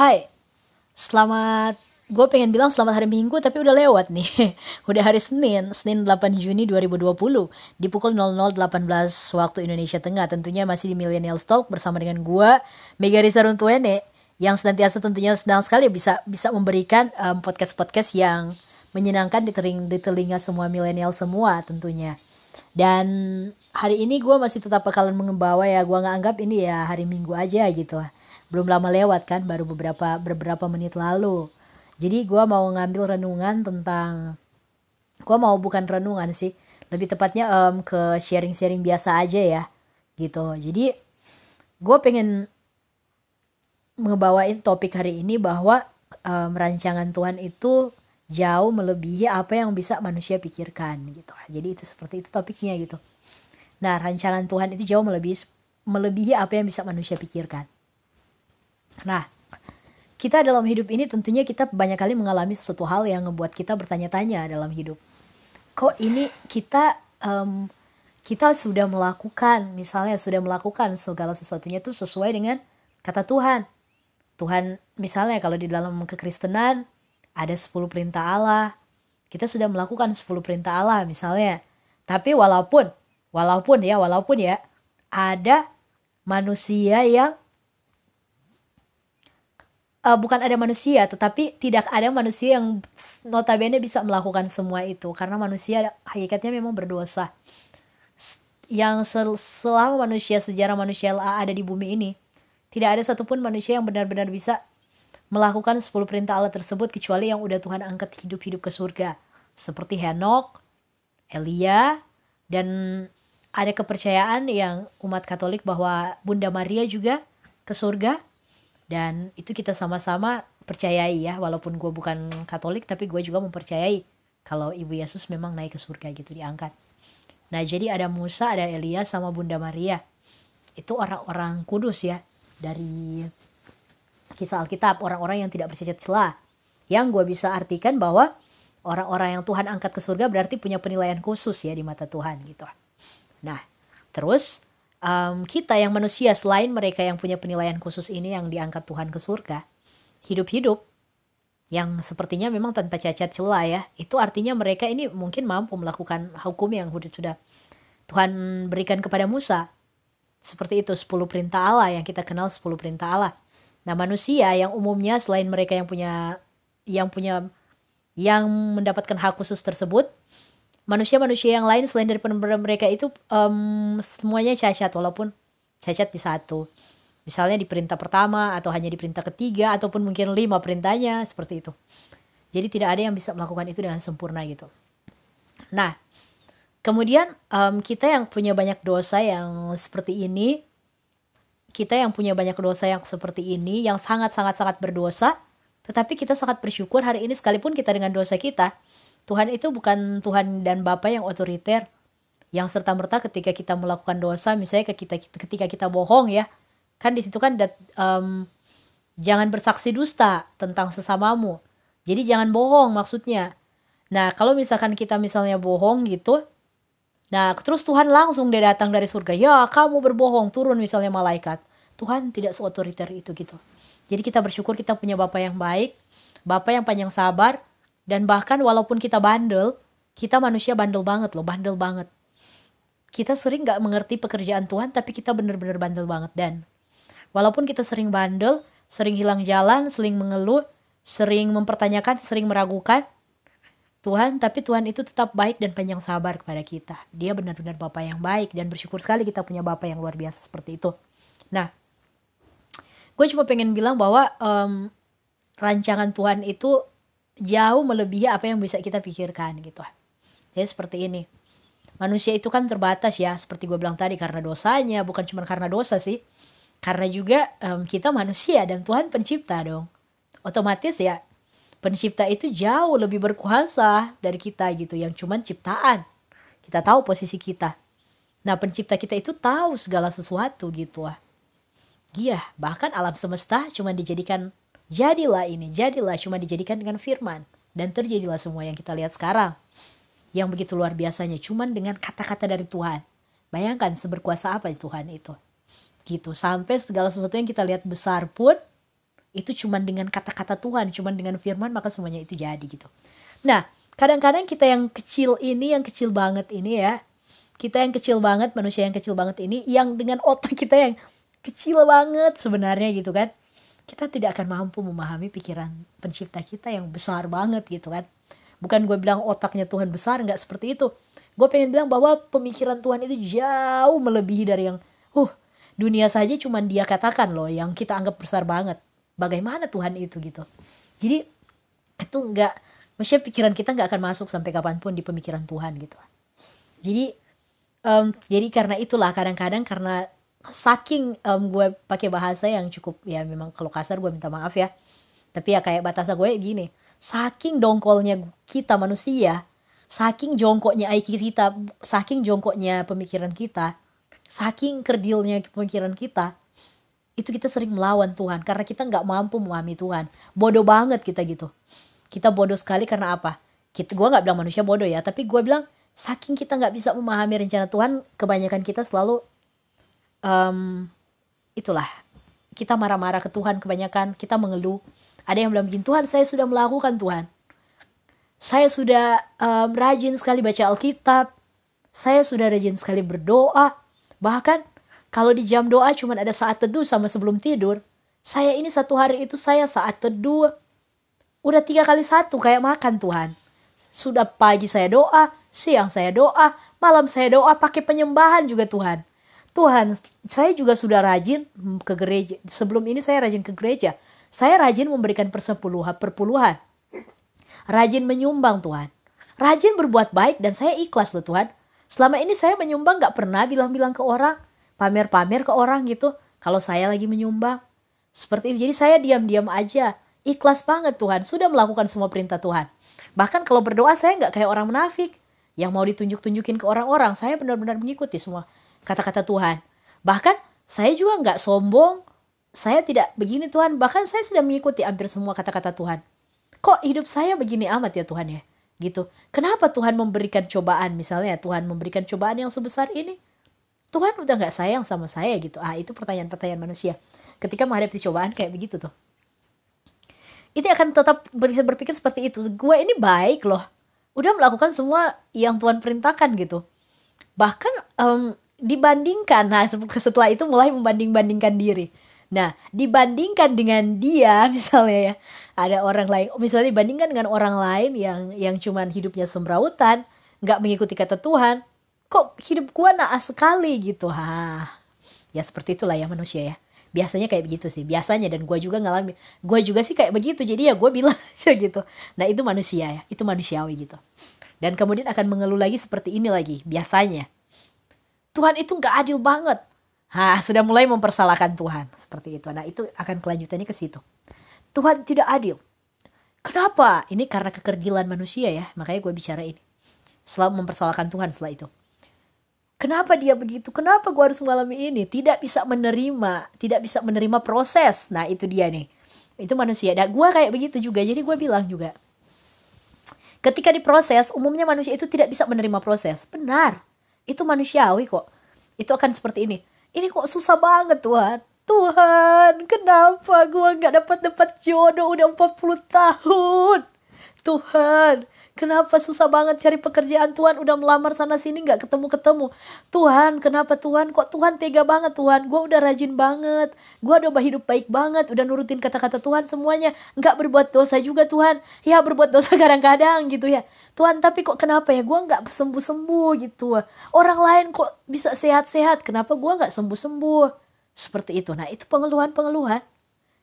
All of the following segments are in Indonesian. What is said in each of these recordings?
Hai, selamat gue pengen bilang selamat hari minggu tapi udah lewat nih. Udah hari Senin Senin 8 Juni 2020 di pukul 00.18 waktu Indonesia Tengah. Tentunya masih di Millennial Talk bersama dengan gue Mega Risa Runtuene yang senantiasa tentunya senang sekali bisa bisa memberikan um, podcast-podcast yang menyenangkan di telinga, di telinga semua milenial semua tentunya. Dan hari ini gue masih tetap bakalan mengembawa ya gue nggak anggap ini ya hari minggu aja gitu belum lama lewat kan baru beberapa beberapa menit lalu. Jadi gue mau ngambil renungan tentang gue mau bukan renungan sih lebih tepatnya um, ke sharing-sharing biasa aja ya gitu. Jadi gue pengen ngebawain topik hari ini bahwa um, rancangan Tuhan itu jauh melebihi apa yang bisa manusia pikirkan gitu. Jadi itu seperti itu topiknya gitu. Nah rancangan Tuhan itu jauh melebihi melebihi apa yang bisa manusia pikirkan Nah, kita dalam hidup ini tentunya kita banyak kali mengalami sesuatu hal yang membuat kita bertanya-tanya dalam hidup. Kok ini kita um, kita sudah melakukan, misalnya sudah melakukan segala sesuatunya itu sesuai dengan kata Tuhan. Tuhan misalnya kalau di dalam kekristenan ada 10 perintah Allah. Kita sudah melakukan 10 perintah Allah misalnya. Tapi walaupun walaupun ya, walaupun ya ada manusia yang uh, bukan ada manusia, tetapi tidak ada manusia yang notabene bisa melakukan semua itu karena manusia hakikatnya memang berdosa. Yang sel selama manusia sejarah manusia ada di bumi ini, tidak ada satupun manusia yang benar-benar bisa melakukan 10 perintah Allah tersebut kecuali yang udah Tuhan angkat hidup-hidup ke surga. Seperti Henok, Elia, dan ada kepercayaan yang umat Katolik bahwa Bunda Maria juga ke surga dan itu kita sama-sama percayai ya walaupun gue bukan Katolik tapi gue juga mempercayai kalau Ibu Yesus memang naik ke surga gitu diangkat. Nah jadi ada Musa ada Elia sama Bunda Maria. Itu orang-orang kudus ya dari kisah Alkitab orang-orang yang tidak bercacat celah. Yang gue bisa artikan bahwa orang-orang yang Tuhan angkat ke surga berarti punya penilaian khusus ya di mata Tuhan gitu. Nah terus um, kita yang manusia selain mereka yang punya penilaian khusus ini yang diangkat Tuhan ke surga, hidup-hidup yang sepertinya memang tanpa cacat celah ya, itu artinya mereka ini mungkin mampu melakukan hukum yang sudah Tuhan berikan kepada Musa. Seperti itu 10 perintah Allah yang kita kenal 10 perintah Allah. Nah, manusia yang umumnya selain mereka yang punya yang punya yang mendapatkan hak khusus tersebut, manusia-manusia yang lain selain dari mereka itu um, semuanya cacat walaupun cacat di satu. Misalnya di perintah pertama atau hanya di perintah ketiga ataupun mungkin lima perintahnya seperti itu. Jadi tidak ada yang bisa melakukan itu dengan sempurna gitu. Nah kemudian um, kita yang punya banyak dosa yang seperti ini kita yang punya banyak dosa yang seperti ini yang sangat sangat sangat berdosa tetapi kita sangat bersyukur hari ini sekalipun kita dengan dosa kita Tuhan itu bukan Tuhan dan Bapa yang otoriter yang serta merta ketika kita melakukan dosa misalnya ketika ketika kita bohong ya. Kan di situ kan dat, um, jangan bersaksi dusta tentang sesamamu. Jadi jangan bohong maksudnya. Nah kalau misalkan kita misalnya bohong gitu nah terus Tuhan langsung dia datang dari surga ya kamu berbohong turun misalnya malaikat. Tuhan tidak seotoriter itu gitu. Jadi kita bersyukur kita punya Bapak yang baik Bapak yang panjang sabar dan bahkan walaupun kita bandel, kita manusia bandel banget loh, bandel banget. Kita sering gak mengerti pekerjaan Tuhan, tapi kita bener-bener bandel banget. Dan walaupun kita sering bandel, sering hilang jalan, sering mengeluh, sering mempertanyakan, sering meragukan, Tuhan, tapi Tuhan itu tetap baik dan panjang sabar kepada kita. Dia benar-benar Bapak yang baik dan bersyukur sekali kita punya Bapak yang luar biasa seperti itu. Nah, gue cuma pengen bilang bahwa um, rancangan Tuhan itu jauh melebihi apa yang bisa kita pikirkan gitu. Jadi seperti ini. Manusia itu kan terbatas ya, seperti gue bilang tadi karena dosanya, bukan cuma karena dosa sih. Karena juga um, kita manusia dan Tuhan pencipta dong. Otomatis ya, pencipta itu jauh lebih berkuasa dari kita gitu, yang cuman ciptaan. Kita tahu posisi kita. Nah, pencipta kita itu tahu segala sesuatu gitu ah. Iya, bahkan alam semesta cuma dijadikan Jadilah ini, jadilah cuma dijadikan dengan firman. Dan terjadilah semua yang kita lihat sekarang. Yang begitu luar biasanya, cuman dengan kata-kata dari Tuhan. Bayangkan seberkuasa apa Tuhan itu. Gitu, sampai segala sesuatu yang kita lihat besar pun, Itu cuman dengan kata-kata Tuhan, cuman dengan firman maka semuanya itu jadi gitu. Nah, kadang-kadang kita yang kecil ini, yang kecil banget ini ya, kita yang kecil banget, manusia yang kecil banget ini, yang dengan otak kita yang kecil banget sebenarnya gitu kan, kita tidak akan mampu memahami pikiran pencipta kita yang besar banget gitu kan. Bukan gue bilang otaknya Tuhan besar, nggak seperti itu. Gue pengen bilang bahwa pemikiran Tuhan itu jauh melebihi dari yang, uh, dunia saja cuman dia katakan loh, yang kita anggap besar banget. Bagaimana Tuhan itu gitu. Jadi itu nggak, maksudnya pikiran kita nggak akan masuk sampai kapan pun di pemikiran Tuhan gitu. Jadi, um, jadi karena itulah kadang-kadang karena saking um, gue pakai bahasa yang cukup ya memang kalau kasar gue minta maaf ya. Tapi ya kayak batasan gue gini, saking dongkolnya kita manusia, saking jongkoknya IQ kita, saking jongkoknya pemikiran kita, saking kerdilnya pemikiran kita, itu kita sering melawan Tuhan karena kita nggak mampu memahami Tuhan. Bodoh banget kita gitu. Kita bodoh sekali karena apa? Kita, gue nggak bilang manusia bodoh ya, tapi gue bilang saking kita nggak bisa memahami rencana Tuhan, kebanyakan kita selalu um, itulah kita marah-marah ke Tuhan kebanyakan kita mengeluh ada yang bilang begini, Tuhan saya sudah melakukan Tuhan. Saya sudah um, rajin sekali baca Alkitab. Saya sudah rajin sekali berdoa. Bahkan kalau di jam doa cuma ada saat teduh sama sebelum tidur. Saya ini satu hari itu saya saat teduh. Udah tiga kali satu kayak makan Tuhan. Sudah pagi saya doa, siang saya doa, malam saya doa pakai penyembahan juga Tuhan. Tuhan, saya juga sudah rajin ke gereja. Sebelum ini saya rajin ke gereja saya rajin memberikan persepuluhan, perpuluhan. Rajin menyumbang Tuhan. Rajin berbuat baik dan saya ikhlas loh Tuhan. Selama ini saya menyumbang gak pernah bilang-bilang ke orang. Pamer-pamer ke orang gitu. Kalau saya lagi menyumbang. Seperti itu. Jadi saya diam-diam aja. Ikhlas banget Tuhan. Sudah melakukan semua perintah Tuhan. Bahkan kalau berdoa saya gak kayak orang munafik. Yang mau ditunjuk-tunjukin ke orang-orang. Saya benar-benar mengikuti semua kata-kata Tuhan. Bahkan saya juga gak sombong saya tidak begini Tuhan, bahkan saya sudah mengikuti hampir semua kata-kata Tuhan. Kok hidup saya begini amat ya Tuhan ya? Gitu. Kenapa Tuhan memberikan cobaan misalnya Tuhan memberikan cobaan yang sebesar ini? Tuhan udah nggak sayang sama saya gitu. Ah itu pertanyaan-pertanyaan manusia. Ketika menghadapi cobaan kayak begitu tuh. Itu akan tetap berpikir seperti itu. Gue ini baik loh. Udah melakukan semua yang Tuhan perintahkan gitu. Bahkan um, dibandingkan, nah setelah itu mulai membanding-bandingkan diri Nah, dibandingkan dengan dia misalnya ya, ada orang lain, misalnya dibandingkan dengan orang lain yang yang cuman hidupnya sembrautan, nggak mengikuti kata Tuhan, kok hidup gua naas sekali gitu. Ha. Ya seperti itulah ya manusia ya. Biasanya kayak begitu sih, biasanya dan gue juga ngalamin. Gue juga sih kayak begitu, jadi ya gue bilang aja gitu. Nah itu manusia ya, itu manusiawi gitu. Dan kemudian akan mengeluh lagi seperti ini lagi, biasanya. Tuhan itu nggak adil banget Ha, sudah mulai mempersalahkan Tuhan seperti itu. Nah, itu akan kelanjutannya ke situ. Tuhan tidak adil. Kenapa? Ini karena kekerdilan manusia ya. Makanya gue bicara ini. Selalu mempersalahkan Tuhan setelah itu. Kenapa dia begitu? Kenapa gue harus mengalami ini? Tidak bisa menerima, tidak bisa menerima proses. Nah, itu dia nih. Itu manusia. Dan gue kayak begitu juga. Jadi gue bilang juga. Ketika diproses, umumnya manusia itu tidak bisa menerima proses. Benar. Itu manusiawi kok. Itu akan seperti ini. Ini kok susah banget Tuhan. Tuhan kenapa gue nggak dapat dapat jodoh udah 40 tahun? Tuhan Kenapa susah banget cari pekerjaan? Tuhan udah melamar sana sini nggak ketemu ketemu Tuhan kenapa Tuhan? Kok Tuhan tega banget Tuhan? Gue udah rajin banget. Gue udah hidup baik banget. Udah nurutin kata-kata Tuhan semuanya. Nggak berbuat dosa juga Tuhan. Ya berbuat dosa kadang-kadang gitu ya Tuhan tapi kok kenapa ya? Gue nggak sembuh-sembuh gitu. Orang lain kok bisa sehat-sehat? Kenapa gue nggak sembuh-sembuh? Seperti itu. Nah itu pengeluhan-pengeluhan.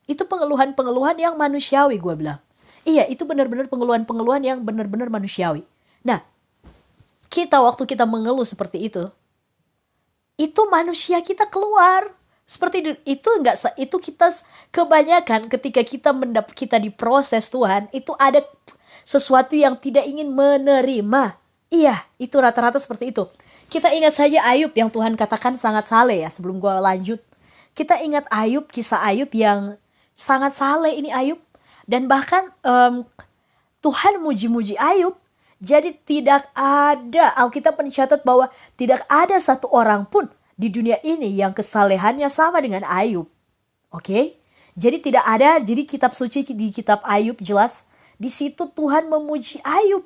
Itu pengeluhan-pengeluhan yang manusiawi gue bilang. Iya itu benar-benar pengeluhan-pengeluhan yang benar-benar manusiawi. Nah kita waktu kita mengeluh seperti itu itu manusia kita keluar. Seperti itu enggak itu kita kebanyakan ketika kita mendap kita diproses Tuhan itu ada sesuatu yang tidak ingin menerima. Iya, itu rata-rata seperti itu. Kita ingat saja Ayub yang Tuhan katakan sangat saleh ya sebelum gue lanjut. Kita ingat Ayub, kisah Ayub yang sangat saleh ini Ayub. Dan bahkan um, Tuhan muji-muji Ayub. Jadi tidak ada, Alkitab mencatat bahwa tidak ada satu orang pun di dunia ini yang kesalehannya sama dengan Ayub. Oke? Okay? Jadi tidak ada, jadi kitab suci di kitab Ayub jelas di situ Tuhan memuji Ayub.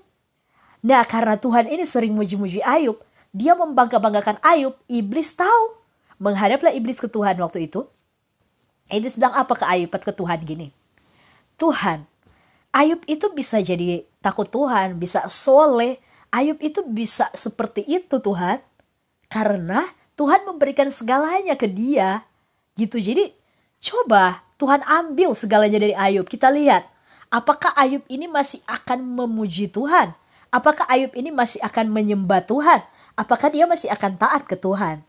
Nah, karena Tuhan ini sering muji-muji Ayub, dia membangga-banggakan Ayub, iblis tahu. Menghadaplah iblis ke Tuhan waktu itu. Iblis bilang apa ke Ayub ke Tuhan gini. Tuhan, Ayub itu bisa jadi takut Tuhan, bisa soleh. Ayub itu bisa seperti itu Tuhan. Karena Tuhan memberikan segalanya ke dia. Gitu. Jadi coba Tuhan ambil segalanya dari Ayub. Kita lihat apakah Ayub ini masih akan memuji Tuhan? Apakah Ayub ini masih akan menyembah Tuhan? Apakah dia masih akan taat ke Tuhan?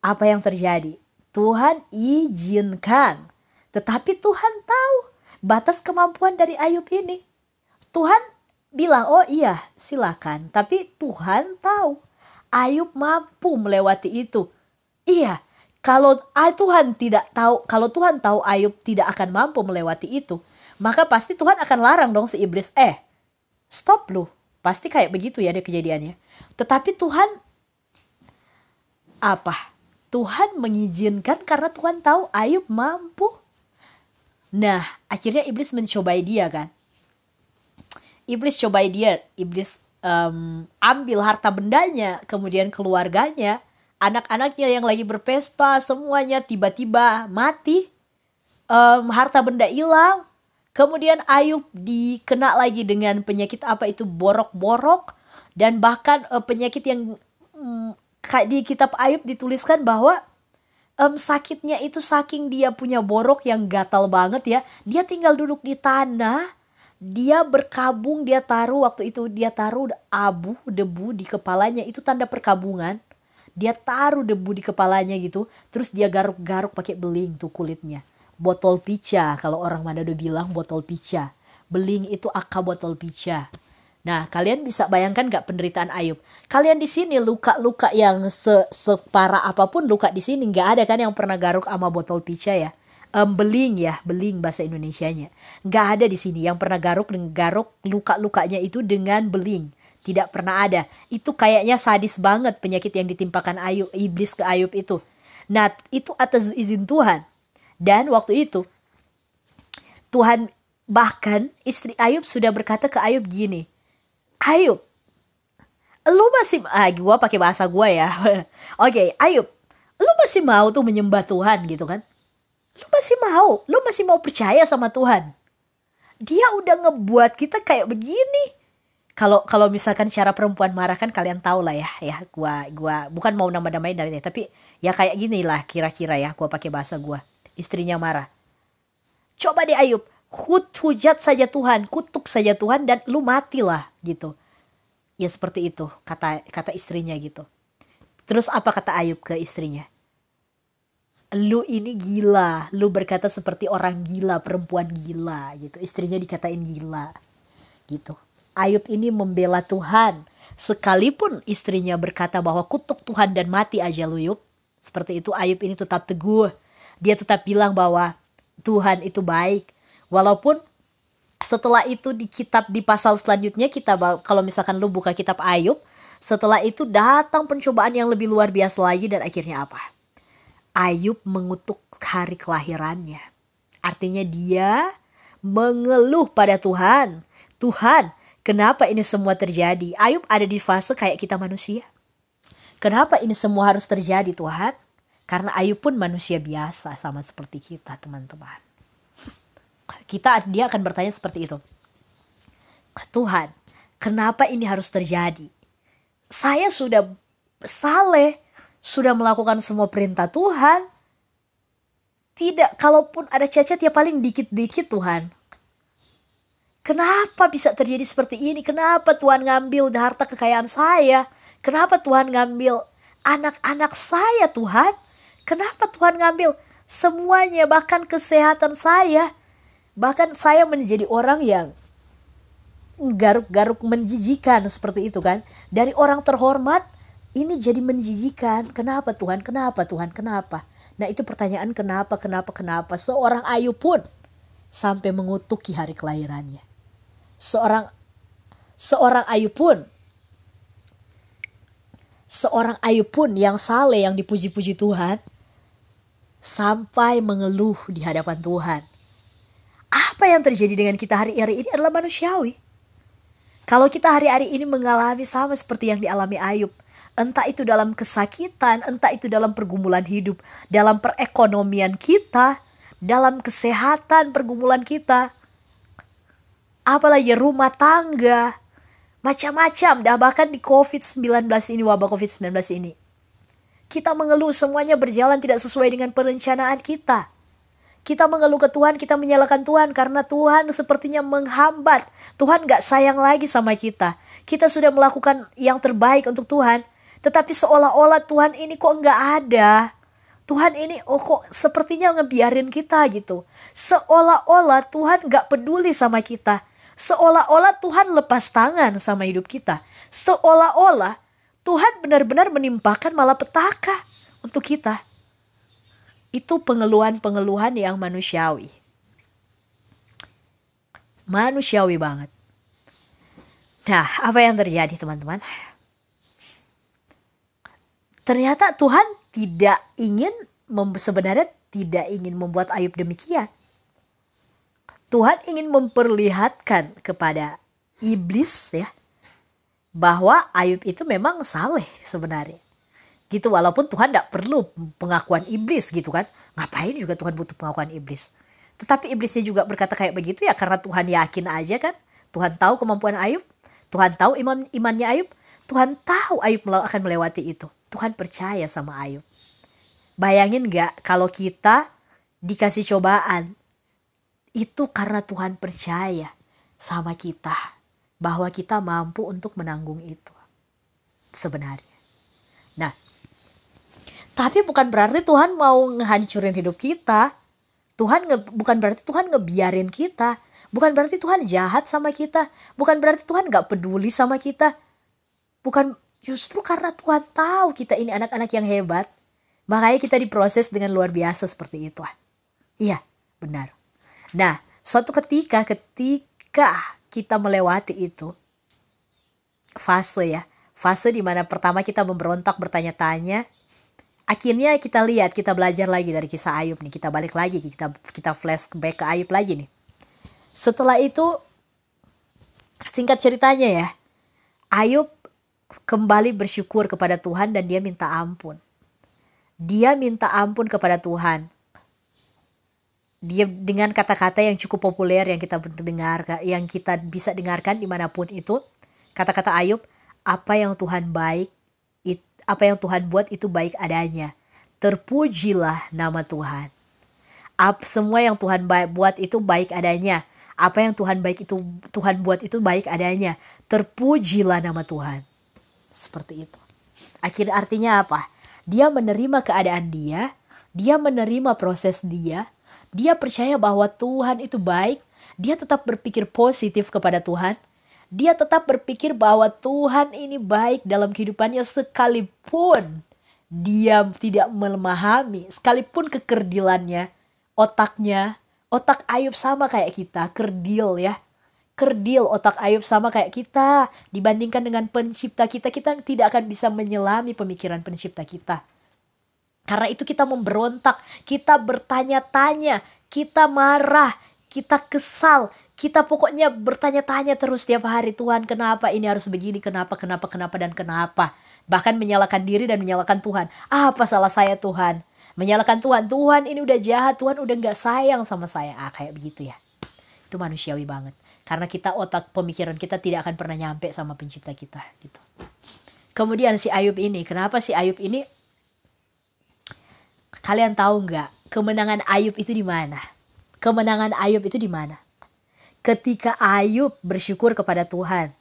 Apa yang terjadi? Tuhan izinkan. Tetapi Tuhan tahu batas kemampuan dari Ayub ini. Tuhan bilang, oh iya silakan. Tapi Tuhan tahu Ayub mampu melewati itu. Iya, kalau Tuhan tidak tahu, kalau Tuhan tahu Ayub tidak akan mampu melewati itu, maka pasti Tuhan akan larang dong si iblis, eh, stop lu. Pasti kayak begitu ya ada kejadiannya. Tetapi Tuhan apa? Tuhan mengizinkan karena Tuhan tahu Ayub mampu Nah, akhirnya iblis mencobai dia kan. Iblis cobai dia, iblis um, ambil harta bendanya, kemudian keluarganya, anak-anaknya yang lagi berpesta, semuanya tiba-tiba mati, um, harta benda hilang. Kemudian Ayub dikena lagi dengan penyakit apa itu borok-borok dan bahkan uh, penyakit yang um, di kitab Ayub dituliskan bahwa um, sakitnya itu saking dia punya borok yang gatal banget ya. Dia tinggal duduk di tanah, dia berkabung, dia taruh waktu itu dia taruh abu, debu di kepalanya itu tanda perkabungan. Dia taruh debu di kepalanya gitu, terus dia garuk-garuk pakai beling tuh kulitnya. Botol pica kalau orang Manado bilang botol pica. Beling itu aka botol pica. Nah, kalian bisa bayangkan gak penderitaan Ayub? Kalian di sini luka-luka yang se separah apa pun luka di sini nggak ada kan yang pernah garuk sama botol pica ya? Um, beling ya, beling bahasa Indonesianya. Nggak ada di sini yang pernah garuk dengan garuk luka-lukanya itu dengan beling. Tidak pernah ada. Itu kayaknya sadis banget penyakit yang ditimpakan Ayub, iblis ke Ayub itu. Nah, itu atas izin Tuhan. Dan waktu itu Tuhan bahkan istri Ayub sudah berkata ke Ayub gini, Ayub, lu masih ah gue pakai bahasa gue ya. Oke, okay, Ayub, lu masih mau tuh menyembah Tuhan gitu kan? Lu masih mau, lu masih mau percaya sama Tuhan. Dia udah ngebuat kita kayak begini. Kalau kalau misalkan cara perempuan marah kan kalian tahu lah ya, ya gua gua bukan mau nama-namain dari tapi ya kayak gini lah kira-kira ya gua pakai bahasa gua. Istrinya marah. Coba deh Ayub, hujat saja Tuhan, kutuk saja Tuhan dan lu matilah gitu. Ya seperti itu kata kata istrinya gitu. Terus apa kata Ayub ke istrinya? Lu ini gila, lu berkata seperti orang gila, perempuan gila gitu. Istrinya dikatain gila gitu. Ayub ini membela Tuhan. Sekalipun istrinya berkata bahwa kutuk Tuhan dan mati aja lu Yub. Seperti itu Ayub ini tetap teguh. Dia tetap bilang bahwa Tuhan itu baik Walaupun setelah itu di kitab di pasal selanjutnya kita kalau misalkan lu buka kitab Ayub, setelah itu datang pencobaan yang lebih luar biasa lagi dan akhirnya apa? Ayub mengutuk hari kelahirannya. Artinya dia mengeluh pada Tuhan. Tuhan, kenapa ini semua terjadi? Ayub ada di fase kayak kita manusia. Kenapa ini semua harus terjadi Tuhan? Karena Ayub pun manusia biasa sama seperti kita teman-teman kita dia akan bertanya seperti itu. Tuhan, kenapa ini harus terjadi? Saya sudah saleh, sudah melakukan semua perintah Tuhan. Tidak, kalaupun ada cacat ya paling dikit-dikit Tuhan. Kenapa bisa terjadi seperti ini? Kenapa Tuhan ngambil harta kekayaan saya? Kenapa Tuhan ngambil anak-anak saya Tuhan? Kenapa Tuhan ngambil semuanya bahkan kesehatan saya? Bahkan saya menjadi orang yang garuk-garuk menjijikan seperti itu kan. Dari orang terhormat ini jadi menjijikan. Kenapa Tuhan? Kenapa Tuhan? Kenapa? Nah itu pertanyaan kenapa, kenapa, kenapa. Seorang Ayub pun sampai mengutuki hari kelahirannya. Seorang seorang Ayub pun seorang Ayub pun yang saleh yang dipuji-puji Tuhan sampai mengeluh di hadapan Tuhan. Apa yang terjadi dengan kita hari-hari ini adalah manusiawi. Kalau kita hari-hari ini mengalami sama seperti yang dialami Ayub, entah itu dalam kesakitan, entah itu dalam pergumulan hidup, dalam perekonomian kita, dalam kesehatan pergumulan kita, apalagi rumah tangga, macam-macam, dah bahkan di COVID-19 ini, wabah COVID-19 ini. Kita mengeluh semuanya berjalan tidak sesuai dengan perencanaan kita. Kita mengeluh ke Tuhan, kita menyalahkan Tuhan karena Tuhan sepertinya menghambat. Tuhan gak sayang lagi sama kita. Kita sudah melakukan yang terbaik untuk Tuhan. Tetapi seolah-olah Tuhan ini kok nggak ada. Tuhan ini oh kok sepertinya ngebiarin kita gitu. Seolah-olah Tuhan gak peduli sama kita. Seolah-olah Tuhan lepas tangan sama hidup kita. Seolah-olah Tuhan benar-benar menimpakan malapetaka untuk kita. Itu pengeluhan-pengeluhan yang manusiawi. Manusiawi banget. Nah, apa yang terjadi teman-teman? Ternyata Tuhan tidak ingin sebenarnya tidak ingin membuat Ayub demikian. Tuhan ingin memperlihatkan kepada iblis ya bahwa Ayub itu memang saleh sebenarnya. Gitu walaupun Tuhan tidak perlu pengakuan iblis gitu kan. Ngapain juga Tuhan butuh pengakuan iblis. Tetapi iblisnya juga berkata kayak begitu ya karena Tuhan yakin aja kan. Tuhan tahu kemampuan Ayub. Tuhan tahu iman imannya Ayub. Tuhan tahu Ayub akan melewati itu. Tuhan percaya sama Ayub. Bayangin gak kalau kita dikasih cobaan. Itu karena Tuhan percaya sama kita bahwa kita mampu untuk menanggung itu. Sebenarnya. Nah, tapi bukan berarti Tuhan mau ngehancurin hidup kita. Tuhan nge, bukan berarti Tuhan ngebiarin kita. Bukan berarti Tuhan jahat sama kita. Bukan berarti Tuhan gak peduli sama kita. Bukan justru karena Tuhan tahu kita ini anak-anak yang hebat. Makanya kita diproses dengan luar biasa seperti itu. Iya, benar. Nah, suatu ketika ketika kita melewati itu. Fase ya. Fase di mana pertama kita memberontak bertanya-tanya. Akhirnya kita lihat kita belajar lagi dari kisah Ayub nih. Kita balik lagi kita kita flashback ke Ayub lagi nih. Setelah itu singkat ceritanya ya. Ayub kembali bersyukur kepada Tuhan dan dia minta ampun. Dia minta ampun kepada Tuhan dia dengan kata-kata yang cukup populer yang kita dengar yang kita bisa dengarkan di mana pun itu kata-kata Ayub apa yang Tuhan baik it, apa yang Tuhan buat itu baik adanya. Terpujilah nama Tuhan. Ap, semua yang Tuhan baik, buat itu baik adanya. Apa yang Tuhan baik itu Tuhan buat itu baik adanya. Terpujilah nama Tuhan. Seperti itu. Akhir artinya apa? Dia menerima keadaan dia dia menerima proses dia dia percaya bahwa Tuhan itu baik, dia tetap berpikir positif kepada Tuhan. Dia tetap berpikir bahwa Tuhan ini baik dalam kehidupannya sekalipun dia tidak memahami, sekalipun kekerdilannya, otaknya, otak Ayub sama kayak kita, kerdil ya. Kerdil otak Ayub sama kayak kita. Dibandingkan dengan pencipta kita, kita tidak akan bisa menyelami pemikiran pencipta kita. Karena itu kita memberontak, kita bertanya-tanya, kita marah, kita kesal, kita pokoknya bertanya-tanya terus setiap hari Tuhan kenapa ini harus begini, kenapa, kenapa, kenapa, dan kenapa. Bahkan menyalahkan diri dan menyalahkan Tuhan. Apa salah saya Tuhan? Menyalahkan Tuhan, Tuhan ini udah jahat, Tuhan udah gak sayang sama saya. Ah kayak begitu ya. Itu manusiawi banget. Karena kita otak pemikiran kita tidak akan pernah nyampe sama pencipta kita gitu. Kemudian si Ayub ini, kenapa si Ayub ini Kalian tahu nggak kemenangan Ayub itu di mana? Kemenangan Ayub itu di mana? Ketika Ayub bersyukur kepada Tuhan.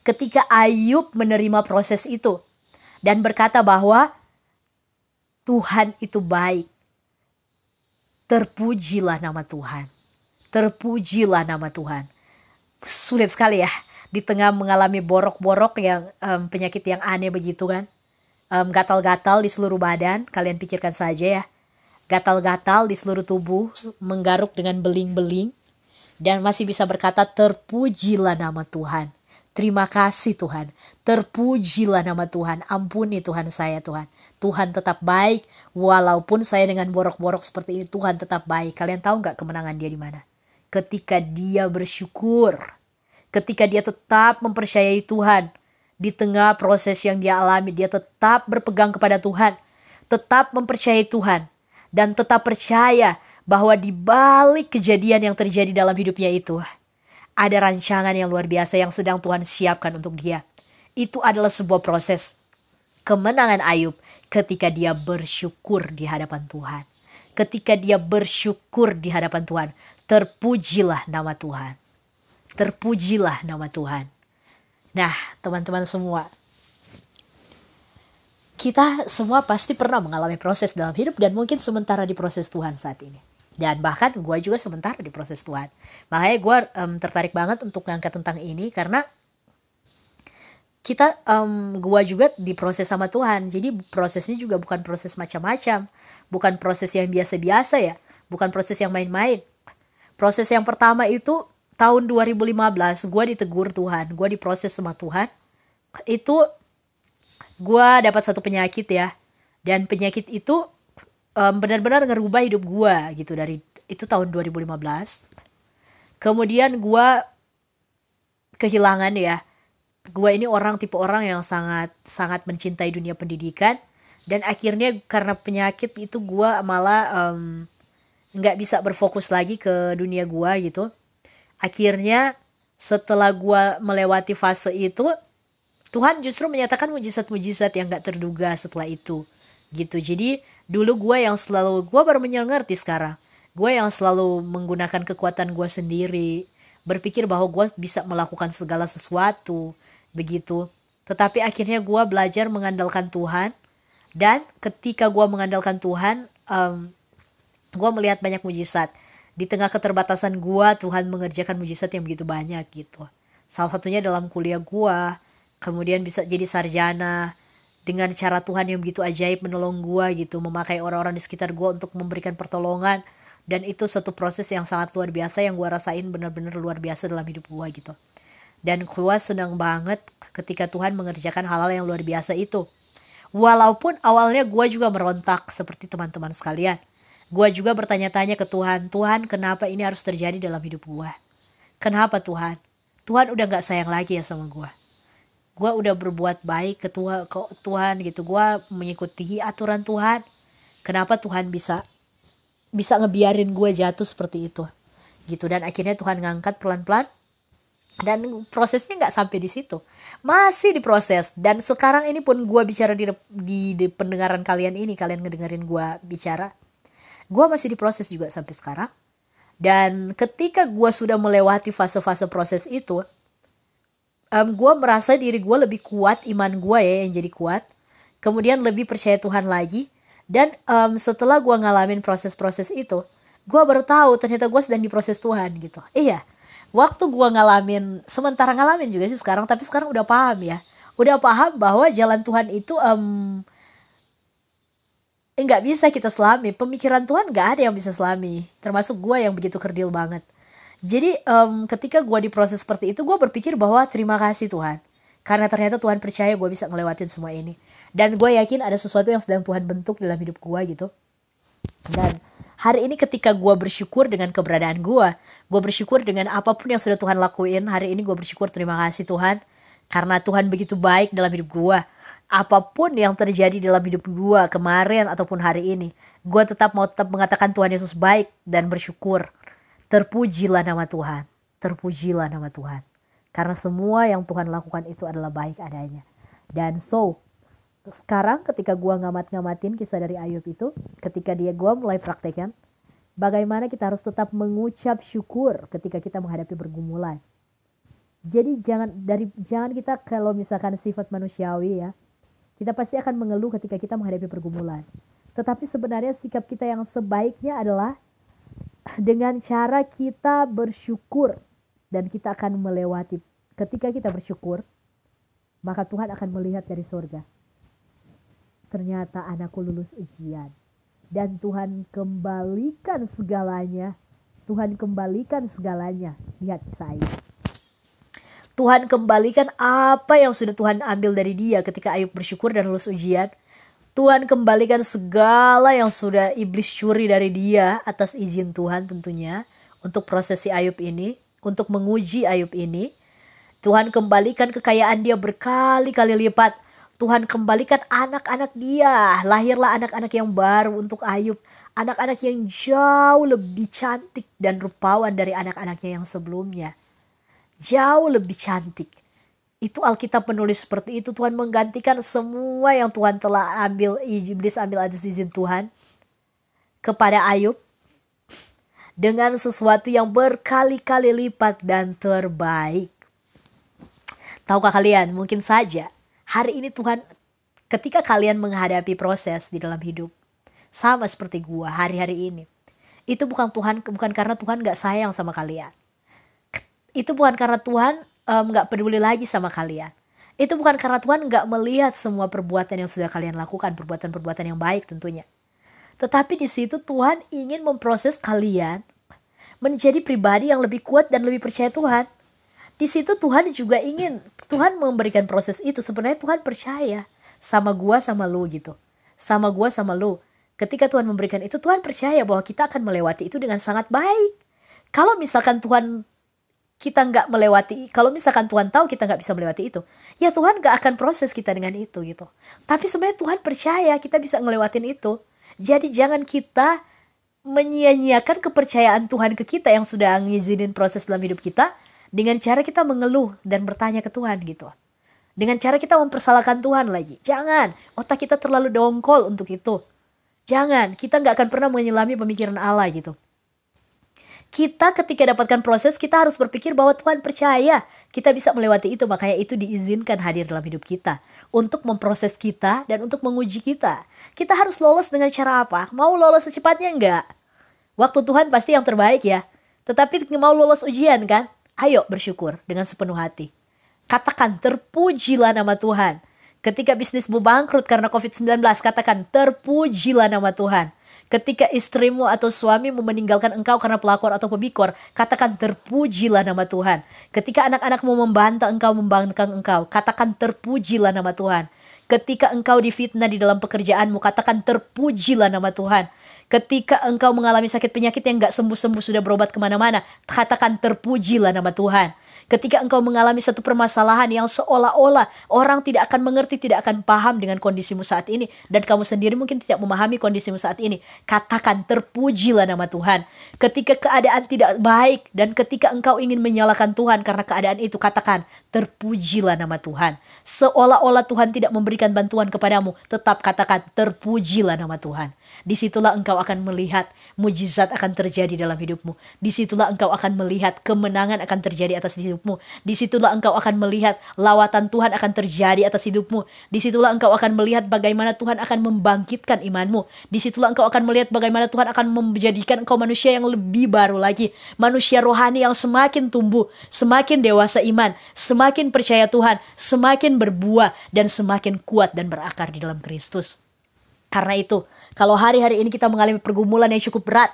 Ketika Ayub menerima proses itu dan berkata bahwa Tuhan itu baik. Terpujilah nama Tuhan. Terpujilah nama Tuhan. Sulit sekali ya di tengah mengalami borok-borok yang um, penyakit yang aneh begitu kan um, gatal-gatal di seluruh badan, kalian pikirkan saja ya. Gatal-gatal di seluruh tubuh, menggaruk dengan beling-beling, dan masih bisa berkata terpujilah nama Tuhan. Terima kasih Tuhan. Terpujilah nama Tuhan. Ampuni Tuhan saya Tuhan. Tuhan tetap baik. Walaupun saya dengan borok-borok seperti ini, Tuhan tetap baik. Kalian tahu nggak kemenangan dia di mana? Ketika dia bersyukur. Ketika dia tetap mempercayai Tuhan. Di tengah proses yang dia alami, dia tetap berpegang kepada Tuhan. Tetap mempercayai Tuhan. Dan tetap percaya bahwa di balik kejadian yang terjadi dalam hidupnya itu, ada rancangan yang luar biasa yang sedang Tuhan siapkan untuk dia. Itu adalah sebuah proses kemenangan Ayub ketika dia bersyukur di hadapan Tuhan. Ketika dia bersyukur di hadapan Tuhan, terpujilah nama Tuhan. Terpujilah nama Tuhan. Nah, teman-teman semua, kita semua pasti pernah mengalami proses dalam hidup dan mungkin sementara di proses Tuhan saat ini. Dan bahkan gue juga sementara di proses Tuhan. Makanya gue um, tertarik banget untuk ngangkat tentang ini karena kita um, gue juga diproses sama Tuhan. Jadi prosesnya juga bukan proses macam-macam. Bukan proses yang biasa-biasa ya. Bukan proses yang main-main. Proses yang pertama itu tahun 2015 gue ditegur Tuhan gue diproses sama Tuhan itu gue dapat satu penyakit ya. Dan penyakit itu um, benar-benar ngerubah hidup gue gitu dari itu tahun 2015 kemudian gue kehilangan ya gue ini orang tipe orang yang sangat sangat mencintai dunia pendidikan. Dan akhirnya karena penyakit itu gue malah nggak um, bisa berfokus lagi ke dunia gue gitu akhirnya setelah gue melewati fase itu Tuhan justru menyatakan mujizat-mujizat yang gak terduga setelah itu gitu. Jadi dulu gue yang selalu gue baru menyengerti sekarang. Gue yang selalu menggunakan kekuatan gue sendiri berpikir bahwa gue bisa melakukan segala sesuatu begitu. Tetapi akhirnya gue belajar mengandalkan Tuhan dan ketika gue mengandalkan Tuhan um, gue melihat banyak mujizat di tengah keterbatasan gue Tuhan mengerjakan mujizat yang begitu banyak gitu. Salah satunya dalam kuliah gue kemudian bisa jadi sarjana dengan cara Tuhan yang begitu ajaib menolong gue gitu. Memakai orang-orang di sekitar gue untuk memberikan pertolongan. Dan itu satu proses yang sangat luar biasa yang gue rasain benar-benar luar biasa dalam hidup gue gitu. Dan gue senang banget ketika Tuhan mengerjakan hal-hal yang luar biasa itu. Walaupun awalnya gue juga merontak seperti teman-teman sekalian gue juga bertanya-tanya ke Tuhan Tuhan kenapa ini harus terjadi dalam hidup gue kenapa Tuhan? Tuhan udah gak sayang lagi ya sama gue gue udah berbuat baik ke Tuhan, ke Tuhan gitu. Gue mengikuti aturan Tuhan. Kenapa Tuhan bisa bisa ngebiarin gue jatuh seperti itu? Gitu. Dan akhirnya Tuhan ngangkat pelan-pelan. Dan prosesnya nggak sampai di situ. Masih diproses. Dan sekarang ini pun gue bicara di, di di pendengaran kalian ini kalian ngedengerin gue bicara gue masih diproses juga sampai sekarang. Dan ketika gue sudah melewati fase-fase proses itu um, gue merasa diri gue lebih kuat iman gue ya yang jadi kuat. Kemudian lebih percaya Tuhan lagi. Dan um, setelah gue ngalamin proses-proses itu gue baru tahu ternyata gue sedang diproses Tuhan gitu. Iya waktu gue ngalamin sementara ngalamin juga sih sekarang tapi sekarang udah paham ya. Udah paham bahwa jalan Tuhan itu um, nggak bisa kita selami. Pemikiran Tuhan nggak ada yang bisa selami. Termasuk gue yang begitu kerdil banget. Jadi um, ketika gue diproses seperti itu gue berpikir bahwa terima kasih Tuhan. Karena ternyata Tuhan percaya gue bisa ngelewatin semua ini. Dan gue yakin ada sesuatu yang sedang Tuhan bentuk dalam hidup gue gitu. Dan hari ini ketika gue bersyukur dengan keberadaan gue gue bersyukur dengan apa pun yang sudah Tuhan lakuin hari ini gue bersyukur terima kasih Tuhan. Karena Tuhan begitu baik dalam hidup gue apa pun yang terjadi dalam hidup gue kemarin ataupun hari ini gue tetap mau tetap mengatakan Tuhan Yesus baik dan bersyukur Terpujilah nama Tuhan. Terpujilah nama Tuhan. Karena semua yang Tuhan lakukan itu adalah baik adanya. Dan so, sekarang ketika gua ngamat-ngamatin kisah dari Ayub itu, ketika dia gua mulai praktekkan, bagaimana kita harus tetap mengucap syukur ketika kita menghadapi pergumulan. Jadi jangan dari jangan kita kalau misalkan sifat manusiawi ya, kita pasti akan mengeluh ketika kita menghadapi pergumulan. Tetapi sebenarnya sikap kita yang sebaiknya adalah dengan cara kita bersyukur dan kita akan melewati. Ketika kita bersyukur maka Tuhan akan melihat dari surga ternyata anakku lulus ujian. Dan Tuhan kembalikan segalanya. Tuhan kembalikan segalanya. Lihat saya Tuhan kembalikan apa yang sudah Tuhan ambil dari dia ketika Ayub bersyukur dan lulus ujian. Tuhan kembalikan segala yang sudah iblis curi dari dia atas izin Tuhan tentunya untuk prosesi Ayub ini, untuk menguji Ayub ini. Tuhan kembalikan kekayaan dia berkali-kali lipat. Tuhan kembalikan anak-anak dia. Lahirlah anak-anak yang baru untuk Ayub. Anak-anak yang jauh lebih cantik dan rupawan dari anak-anaknya yang sebelumnya jauh lebih cantik. Itu Alkitab menulis seperti itu. Tuhan menggantikan semua yang Tuhan telah ambil, iblis ambil atas izin Tuhan kepada Ayub dengan sesuatu yang berkali-kali lipat dan terbaik. Tahukah kalian, mungkin saja hari ini Tuhan ketika kalian menghadapi proses di dalam hidup sama seperti gua hari-hari ini. Itu bukan Tuhan bukan karena Tuhan gak sayang sama kalian itu bukan karena Tuhan nggak um, peduli lagi sama kalian. Itu bukan karena Tuhan nggak melihat semua perbuatan yang sudah kalian lakukan, perbuatan-perbuatan yang baik tentunya. Tetapi di situ Tuhan ingin memproses kalian menjadi pribadi yang lebih kuat dan lebih percaya Tuhan. Di situ Tuhan juga ingin, Tuhan memberikan proses itu. Sebenarnya Tuhan percaya sama gua sama lu gitu. Sama gua sama lu. Ketika Tuhan memberikan itu, Tuhan percaya bahwa kita akan melewati itu dengan sangat baik. Kalau misalkan Tuhan kita nggak melewati kalau misalkan Tuhan tahu kita nggak bisa melewati itu ya Tuhan nggak akan proses kita dengan itu gitu. Tapi sebenarnya Tuhan percaya kita bisa ngelewatin itu. Jadi jangan kita menyia-nyiakan kepercayaan Tuhan ke kita yang sudah ngizinin proses dalam hidup kita dengan cara kita mengeluh dan bertanya ke Tuhan gitu. Dengan cara kita mempersalahkan Tuhan lagi. Jangan otak kita terlalu dongkol untuk itu. Jangan kita nggak akan pernah menyelami pemikiran Allah gitu kita ketika dapatkan proses kita harus berpikir bahwa Tuhan percaya. Kita bisa melewati itu makanya itu diizinkan hadir dalam hidup kita. Untuk memproses kita dan untuk menguji kita. Kita harus lolos dengan cara apa? Mau lolos secepatnya enggak? Waktu Tuhan pasti yang terbaik ya. Tetapi mau lolos ujian kan? Ayo bersyukur dengan sepenuh hati. Katakan terpujilah nama Tuhan. Ketika bisnismu bangkrut karena COVID-19 katakan terpujilah nama Tuhan Ketika istrimu atau suamimu meninggalkan engkau karena pelakor atau pebikor, katakan terpujilah nama Tuhan. Ketika anak-anakmu membantah engkau, membangkang engkau, katakan terpujilah nama Tuhan. Ketika engkau difitnah di dalam pekerjaanmu, katakan terpujilah nama Tuhan. Ketika engkau mengalami sakit penyakit yang gak sembuh-sembuh sudah berobat ke mana-mana, katakan terpujilah nama Tuhan. Ketika engkau mengalami satu permasalahan yang seolah-olah orang tidak akan mengerti, tidak akan paham dengan kondisimu saat ini, dan kamu sendiri mungkin tidak memahami kondisimu saat ini, katakan terpujilah nama Tuhan. Ketika keadaan tidak baik dan ketika engkau ingin menyalahkan Tuhan karena keadaan itu, katakan terpujilah nama Tuhan. Seolah-olah Tuhan tidak memberikan bantuan kepadamu, tetap katakan terpujilah nama Tuhan. Di situlah engkau akan melihat mujizat akan terjadi dalam hidupmu. Di situlah engkau akan melihat kemenangan akan terjadi atas hidupmu. Di situlah engkau akan melihat lawatan Tuhan akan terjadi atas hidupmu. Di situlah engkau akan melihat bagaimana Tuhan akan membangkitkan imanmu. Di situlah engkau akan melihat bagaimana Tuhan akan menjadikan engkau manusia yang lebih baru lagi. Manusia rohani yang semakin tumbuh, semakin dewasa iman, semakin percaya Tuhan, semakin berbuah, dan semakin kuat dan berakar di dalam Kristus. Karena itu, kalau hari-hari ini kita mengalami pergumulan yang cukup berat,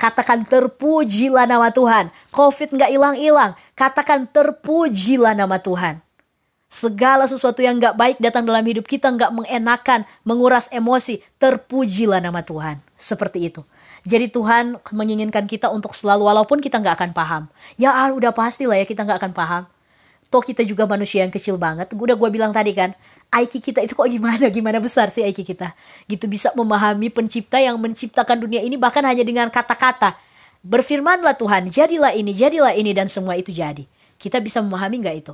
katakan terpujilah nama Tuhan. Covid nggak hilang-hilang, katakan terpujilah nama Tuhan. Segala sesuatu yang nggak baik datang dalam hidup kita nggak mengenakan, menguras emosi, terpujilah nama Tuhan. Seperti itu. Jadi Tuhan menginginkan kita untuk selalu walaupun kita nggak akan paham. Ya ah, udah pasti lah ya kita nggak akan paham. Toh kita juga manusia yang kecil banget. Udah gue bilang tadi kan, IQ kita itu kok gimana? Gimana besar sih IQ kita? Gitu bisa memahami pencipta yang menciptakan dunia ini bahkan hanya dengan kata-kata. Berfirmanlah Tuhan jadilah ini jadilah ini dan semua itu jadi. Kita bisa memahami nggak itu?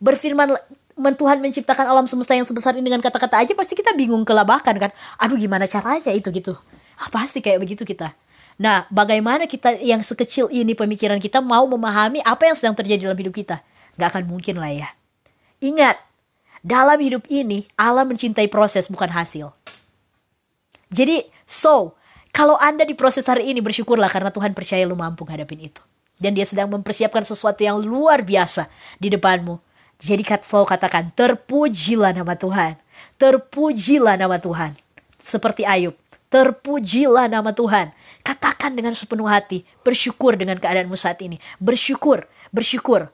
Berfirman Tuhan menciptakan alam semesta yang sebesar ini dengan kata-kata aja pasti kita bingung kelabakan kan aduh gimana caranya itu? Gitu. Ah, pasti kayak begitu kita. Nah bagaimana kita yang sekecil ini pemikiran kita mau memahami apa yang sedang terjadi dalam hidup kita nggak akan mungkin lah ya ingat dalam hidup ini, Allah mencintai proses bukan hasil. Jadi, so, kalau Anda di proses hari ini bersyukurlah karena Tuhan percaya lu mampu ngadapin itu. Dan dia sedang mempersiapkan sesuatu yang luar biasa di depanmu. Jadi selalu katakan, terpujilah nama Tuhan. Terpujilah nama Tuhan. Seperti Ayub, terpujilah nama Tuhan. Katakan dengan sepenuh hati, bersyukur dengan keadaanmu saat ini. Bersyukur, bersyukur.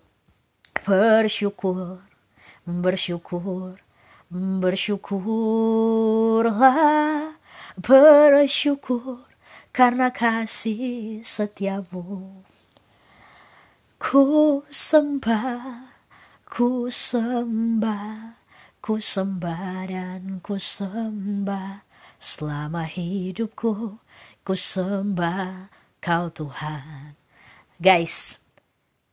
Bersyukur, bersyukur, bersyukurlah, bersyukur karena kasih setiamu. Ku sembah, ku sembah, ku sembah dan ku sembah selama hidupku. Ku sembah kau Tuhan. Guys,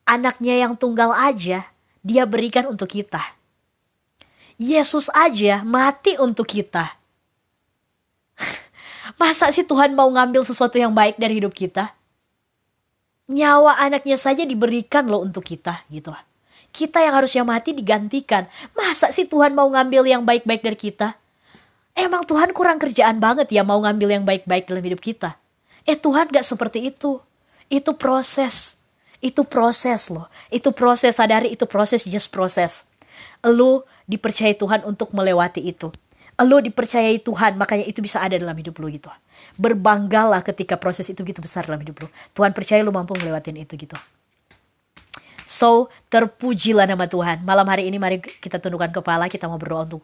anaknya yang tunggal aja dia berikan untuk kita. Yesus aja mati untuk kita. Masa sih Tuhan mau ngambil sesuatu yang baik dari hidup kita? nyawa anaknya saja diberikan loh untuk kita gitu kita yang harusnya mati digantikan masa sih Tuhan mau ngambil yang baik-baik dari kita emang Tuhan kurang kerjaan banget ya mau ngambil yang baik-baik dalam hidup kita eh Tuhan gak seperti itu itu proses itu proses loh itu proses sadari itu proses just proses lu dipercaya Tuhan untuk melewati itu lu dipercayai Tuhan makanya itu bisa ada dalam hidup lu gitu berbanggalah ketika proses itu gitu besar dalam hidup lu. Tuhan percaya lu mampu ngelewatin itu gitu. So, terpujilah nama Tuhan. Malam hari ini mari kita tundukkan kepala, kita mau berdoa untuk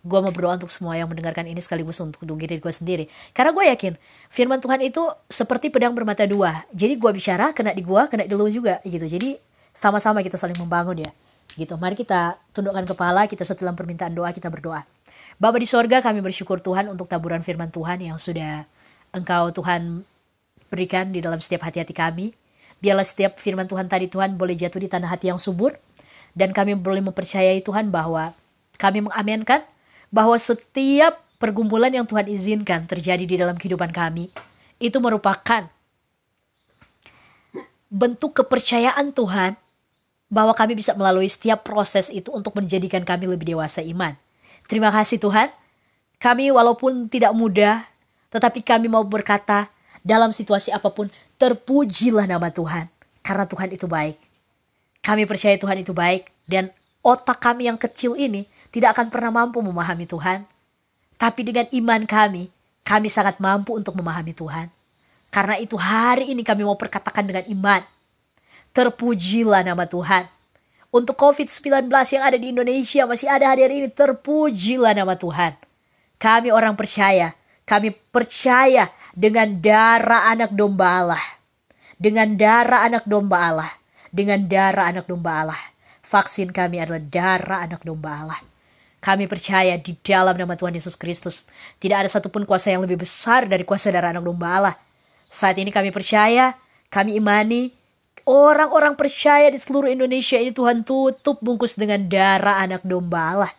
gue mau berdoa untuk semua yang mendengarkan ini sekaligus untuk diri gue sendiri. Karena gue yakin firman Tuhan itu seperti pedang bermata dua. Jadi gue bicara, kena di gue, kena di lu juga gitu. Jadi sama-sama kita saling membangun ya. Gitu. Mari kita tundukkan kepala, kita setelah permintaan doa, kita berdoa. Bapa di sorga, kami bersyukur Tuhan untuk taburan firman Tuhan yang sudah Engkau Tuhan berikan di dalam setiap hati-hati kami. Biarlah setiap firman Tuhan tadi Tuhan boleh jatuh di tanah hati yang subur. Dan kami boleh mempercayai Tuhan bahwa kami mengamenkan bahwa setiap pergumulan yang Tuhan izinkan terjadi di dalam kehidupan kami itu merupakan bentuk kepercayaan Tuhan bahwa kami bisa melalui setiap proses itu untuk menjadikan kami lebih dewasa iman. Terima kasih Tuhan. Kami walaupun tidak mudah, tetapi kami mau berkata, dalam situasi apa pun, terpujilah nama Tuhan. Karena Tuhan itu baik. Kami percaya Tuhan itu baik. Dan otak kami yang kecil ini tidak akan pernah mampu memahami Tuhan. Tapi dengan iman kami, kami sangat mampu untuk memahami Tuhan. Karena itu hari ini kami mau perkatakan dengan iman. Terpujilah nama Tuhan. Untuk COVID-19 yang ada di Indonesia masih ada hari-hari ini, terpujilah nama Tuhan. Kami orang percaya kami percaya dengan darah anak domba Allah. Dengan darah anak domba Allah. Dengan darah anak domba Allah. Vaksin kami adalah darah anak domba Allah. Kami percaya di dalam nama Tuhan Yesus Kristus. Tidak ada satupun kuasa yang lebih besar dari kuasa darah anak domba Allah. Saat ini kami percaya, kami imani, orang-orang percaya di seluruh Indonesia ini Tuhan tutup bungkus dengan darah anak domba Allah.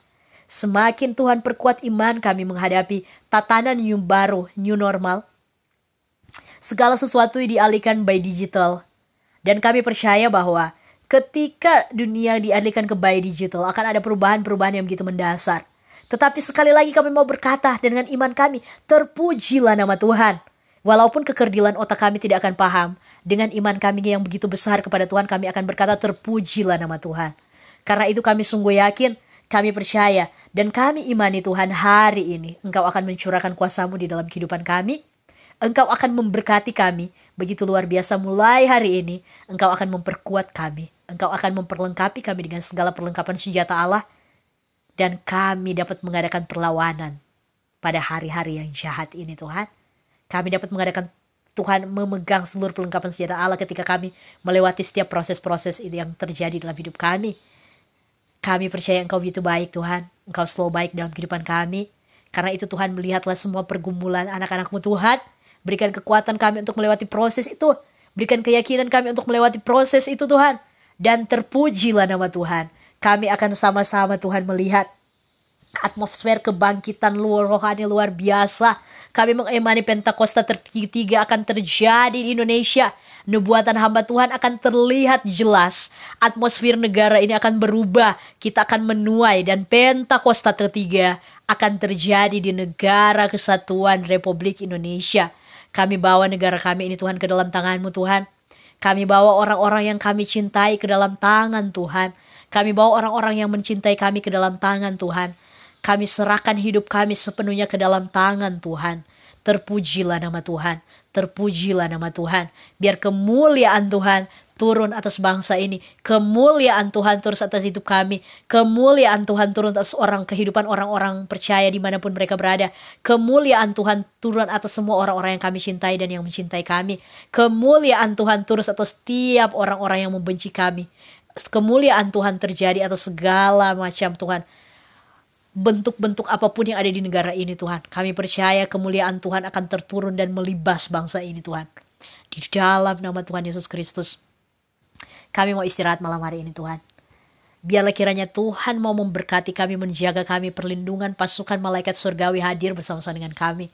Semakin Tuhan perkuat iman kami menghadapi tatanan new baru, new normal. Segala sesuatu dialihkan by digital. Dan kami percaya bahwa ketika dunia dialihkan ke by digital akan ada perubahan-perubahan yang begitu mendasar. Tetapi sekali lagi kami mau berkata dengan iman kami, terpujilah nama Tuhan. Walaupun kekerdilan otak kami tidak akan paham, dengan iman kami yang begitu besar kepada Tuhan kami akan berkata terpujilah nama Tuhan. Karena itu kami sungguh yakin kami percaya dan kami imani Tuhan hari ini Engkau akan mencurahkan kuasamu di dalam kehidupan kami. Engkau akan memberkati kami begitu luar biasa mulai hari ini. Engkau akan memperkuat kami. Engkau akan memperlengkapi kami dengan segala perlengkapan senjata Allah. Dan kami dapat mengadakan perlawanan pada hari-hari yang jahat ini Tuhan. Kami dapat mengadakan Tuhan memegang seluruh perlengkapan senjata Allah ketika kami melewati setiap proses-proses yang terjadi dalam hidup kami. Kami percaya Engkau begitu baik Tuhan. Engkau selalu baik dalam kehidupan kami. Karena itu Tuhan melihatlah semua pergumulan anak-anakmu Tuhan. Berikan kekuatan kami untuk melewati proses itu. Berikan keyakinan kami untuk melewati proses itu Tuhan. Dan terpujilah nama Tuhan. Kami akan sama-sama Tuhan melihat atmosfer kebangkitan luar rohani luar biasa. Kami mengimani Pentakosta tertiga akan terjadi di Indonesia Nubuatan hamba Tuhan akan terlihat jelas. Atmosfer negara ini akan berubah. Kita akan menuai dan Pentakosta ketiga akan terjadi di negara kesatuan Republik Indonesia. Kami bawa negara kami ini Tuhan ke dalam tanganmu Tuhan. Kami bawa orang-orang yang kami cintai ke dalam tangan Tuhan. Kami bawa orang-orang yang mencintai kami ke dalam tangan Tuhan. Kami serahkan hidup kami sepenuhnya ke dalam tangan Tuhan. Terpujilah nama Tuhan. Terpujilah nama Tuhan. Biar kemuliaan Tuhan turun atas bangsa ini. Kemuliaan Tuhan terus atas hidup kami. Kemuliaan Tuhan turun atas orang kehidupan orang-orang percaya di mana pun mereka berada. Kemuliaan Tuhan turun atas semua orang-orang yang kami cintai dan yang mencintai kami. Kemuliaan Tuhan terus atas setiap orang-orang yang membenci kami. Kemuliaan Tuhan terjadi atas segala macam Tuhan bentuk-bentuk apa pun yang ada di negara ini Tuhan. Kami percaya kemuliaan Tuhan akan terturun dan melibas bangsa ini Tuhan. Di dalam nama Tuhan Yesus Kristus. Kami mau istirahat malam hari ini Tuhan. Biarlah kiranya Tuhan mau memberkati kami, menjaga kami, perlindungan pasukan malaikat surgawi hadir bersama-sama dengan kami.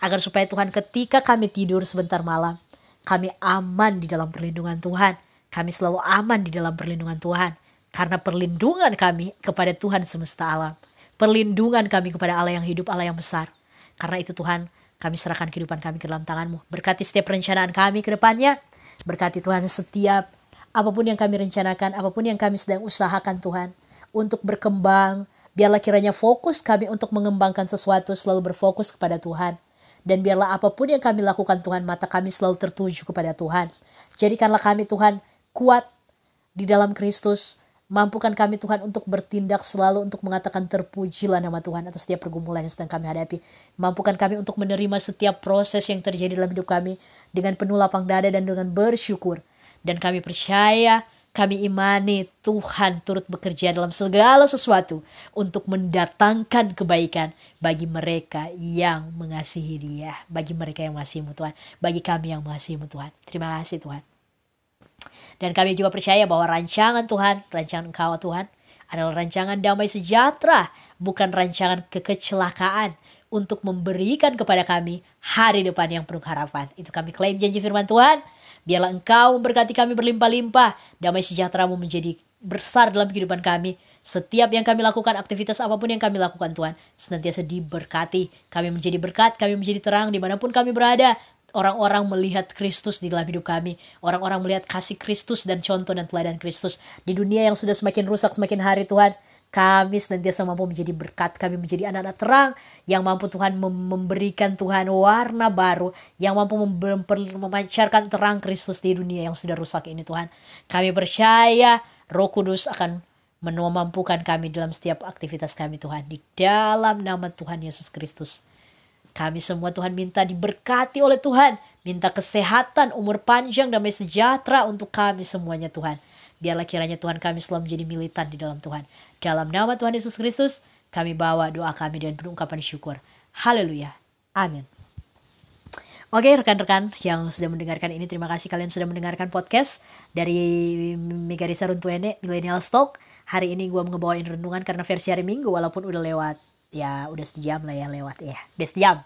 Agar supaya Tuhan ketika kami tidur sebentar malam, kami aman di dalam perlindungan Tuhan. Kami selalu aman di dalam perlindungan Tuhan. Karena perlindungan kami kepada Tuhan semesta alam perlindungan kami kepada Allah yang hidup, Allah yang besar. Karena itu Tuhan, kami serahkan kehidupan kami ke dalam tanganmu. Berkati setiap perencanaan kami ke depannya. Berkati Tuhan setiap apa pun yang kami rencanakan, apa pun yang kami sedang usahakan Tuhan. Untuk berkembang, biarlah kiranya fokus kami untuk mengembangkan sesuatu selalu berfokus kepada Tuhan. Dan biarlah apa pun yang kami lakukan Tuhan, mata kami selalu tertuju kepada Tuhan. Jadikanlah kami Tuhan kuat di dalam Kristus, Mampukan kami Tuhan untuk bertindak selalu untuk mengatakan terpujilah nama Tuhan atas setiap pergumulan yang sedang kami hadapi. Mampukan kami untuk menerima setiap proses yang terjadi dalam hidup kami dengan penuh lapang dada dan dengan bersyukur. Dan kami percaya, kami imani Tuhan turut bekerja dalam segala sesuatu untuk mendatangkan kebaikan bagi mereka yang mengasihi dia. Bagi mereka yang mengasihimu Tuhan. Bagi kami yang mengasihimu Tuhan. Terima kasih Tuhan. Dan kami juga percaya bahwa rancangan Tuhan, rancangan Engkau Tuhan, adalah rancangan damai sejahtera, bukan rancangan kekecelakaan untuk memberikan kepada kami hari depan yang penuh harapan. Itu kami klaim janji firman Tuhan. Biarlah Engkau memberkati kami berlimpah-limpah, damai sejahtera-Mu menjadi besar dalam kehidupan kami. Setiap yang kami lakukan, aktivitas apa pun yang kami lakukan Tuhan, senantiasa diberkati. Kami menjadi berkat, kami menjadi terang di mana pun kami berada orang-orang melihat Kristus di dalam hidup kami. Orang-orang melihat kasih Kristus dan contoh dan teladan Kristus. Di dunia yang sudah semakin rusak semakin hari Tuhan, kami senantiasa mampu menjadi berkat, kami menjadi anak-anak terang yang mampu Tuhan memberikan Tuhan warna baru, yang mampu memancarkan terang Kristus di dunia yang sudah rusak ini Tuhan. Kami percaya Roh Kudus akan memampukan kami dalam setiap aktivitas kami Tuhan di dalam nama Tuhan Yesus Kristus. Kami semua Tuhan minta diberkati oleh Tuhan. Minta kesehatan, umur panjang, damai sejahtera untuk kami semuanya Tuhan. Biarlah kiranya Tuhan kami selalu menjadi militan di dalam Tuhan. Dalam nama Tuhan Yesus Kristus, kami bawa doa kami dan penungkapan syukur. Haleluya. Amin. Oke rekan-rekan yang sudah mendengarkan ini terima kasih kalian sudah mendengarkan podcast dari Megarisa Runtuene Millennial Stock. Hari ini gue ngebawain renungan karena versi hari Minggu walaupun udah lewat ya udah sejam lah ya lewat ya udah sejam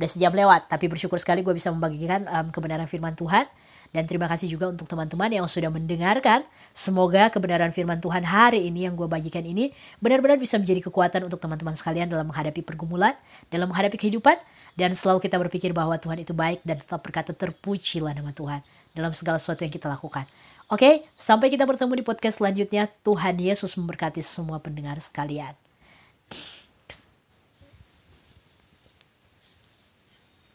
udah sejam lewat tapi bersyukur sekali gue bisa membagikan um, kebenaran firman Tuhan dan terima kasih juga untuk teman-teman yang sudah mendengarkan semoga kebenaran firman Tuhan hari ini yang gue bagikan ini benar-benar bisa menjadi kekuatan untuk teman-teman sekalian dalam menghadapi pergumulan dalam menghadapi kehidupan dan selalu kita berpikir bahwa Tuhan itu baik dan tetap berkata terpujilah nama Tuhan dalam segala sesuatu yang kita lakukan Oke, sampai kita bertemu di podcast selanjutnya. Tuhan Yesus memberkati semua pendengar sekalian.